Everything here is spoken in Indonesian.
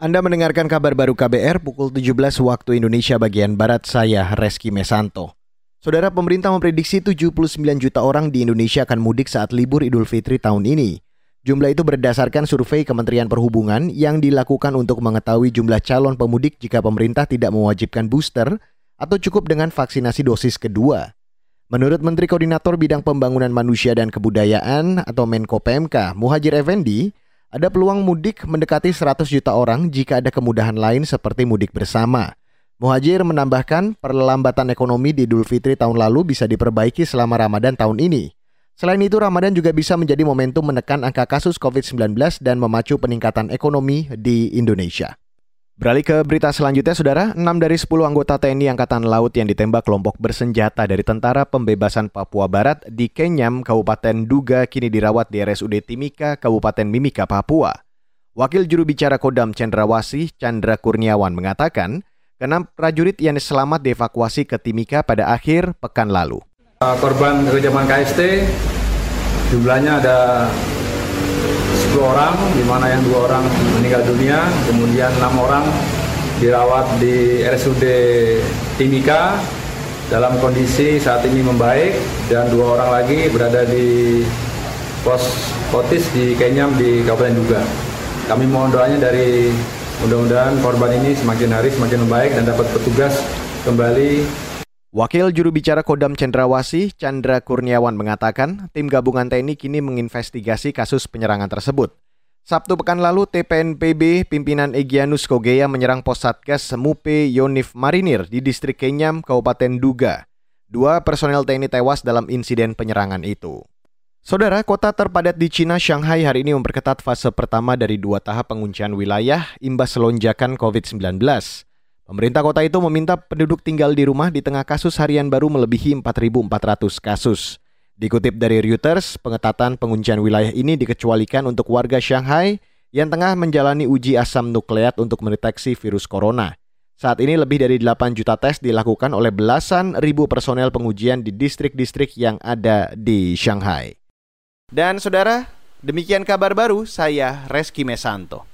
Anda mendengarkan kabar baru KBR pukul 17 waktu Indonesia bagian Barat, saya Reski Mesanto. Saudara pemerintah memprediksi 79 juta orang di Indonesia akan mudik saat libur Idul Fitri tahun ini. Jumlah itu berdasarkan survei Kementerian Perhubungan yang dilakukan untuk mengetahui jumlah calon pemudik jika pemerintah tidak mewajibkan booster atau cukup dengan vaksinasi dosis kedua. Menurut Menteri Koordinator Bidang Pembangunan Manusia dan Kebudayaan atau Menko PMK, Muhajir Effendi, ada peluang mudik mendekati 100 juta orang jika ada kemudahan lain seperti mudik bersama. Muhajir menambahkan perlambatan ekonomi di Idul Fitri tahun lalu bisa diperbaiki selama Ramadan tahun ini. Selain itu, Ramadan juga bisa menjadi momentum menekan angka kasus COVID-19 dan memacu peningkatan ekonomi di Indonesia. Beralih ke berita selanjutnya, Saudara. 6 dari 10 anggota TNI Angkatan Laut yang ditembak kelompok bersenjata dari Tentara Pembebasan Papua Barat di Kenyam, Kabupaten Duga kini dirawat di RSUD Timika, Kabupaten Mimika, Papua. Wakil juru bicara Kodam Cendrawasih, Chandra Kurniawan mengatakan, keenam prajurit yang selamat dievakuasi ke Timika pada akhir pekan lalu. Korban kekejaman KST jumlahnya ada 10 orang, di mana yang dua orang meninggal dunia, kemudian enam orang dirawat di RSUD Timika dalam kondisi saat ini membaik dan dua orang lagi berada di pos potis di Kenyam di Kabupaten Duga. Kami mohon doanya dari mudah-mudahan korban ini semakin hari semakin membaik dan dapat petugas kembali Wakil juru bicara Kodam Cendrawasih, Chandra Kurniawan mengatakan, tim gabungan TNI kini menginvestigasi kasus penyerangan tersebut. Sabtu pekan lalu, TPNPB pimpinan Egyanus Kogeya menyerang pos Satgas Mupe Yonif Marinir di distrik Kenyam, Kabupaten Duga. Dua personel TNI tewas dalam insiden penyerangan itu. Saudara, kota terpadat di Cina, Shanghai hari ini memperketat fase pertama dari dua tahap penguncian wilayah imbas lonjakan COVID-19. Pemerintah kota itu meminta penduduk tinggal di rumah di tengah kasus harian baru melebihi 4.400 kasus. Dikutip dari Reuters, pengetatan penguncian wilayah ini dikecualikan untuk warga Shanghai yang tengah menjalani uji asam nukleat untuk mendeteksi virus corona. Saat ini lebih dari 8 juta tes dilakukan oleh belasan ribu personel pengujian di distrik-distrik yang ada di Shanghai. Dan saudara, demikian kabar baru saya Reski Mesanto.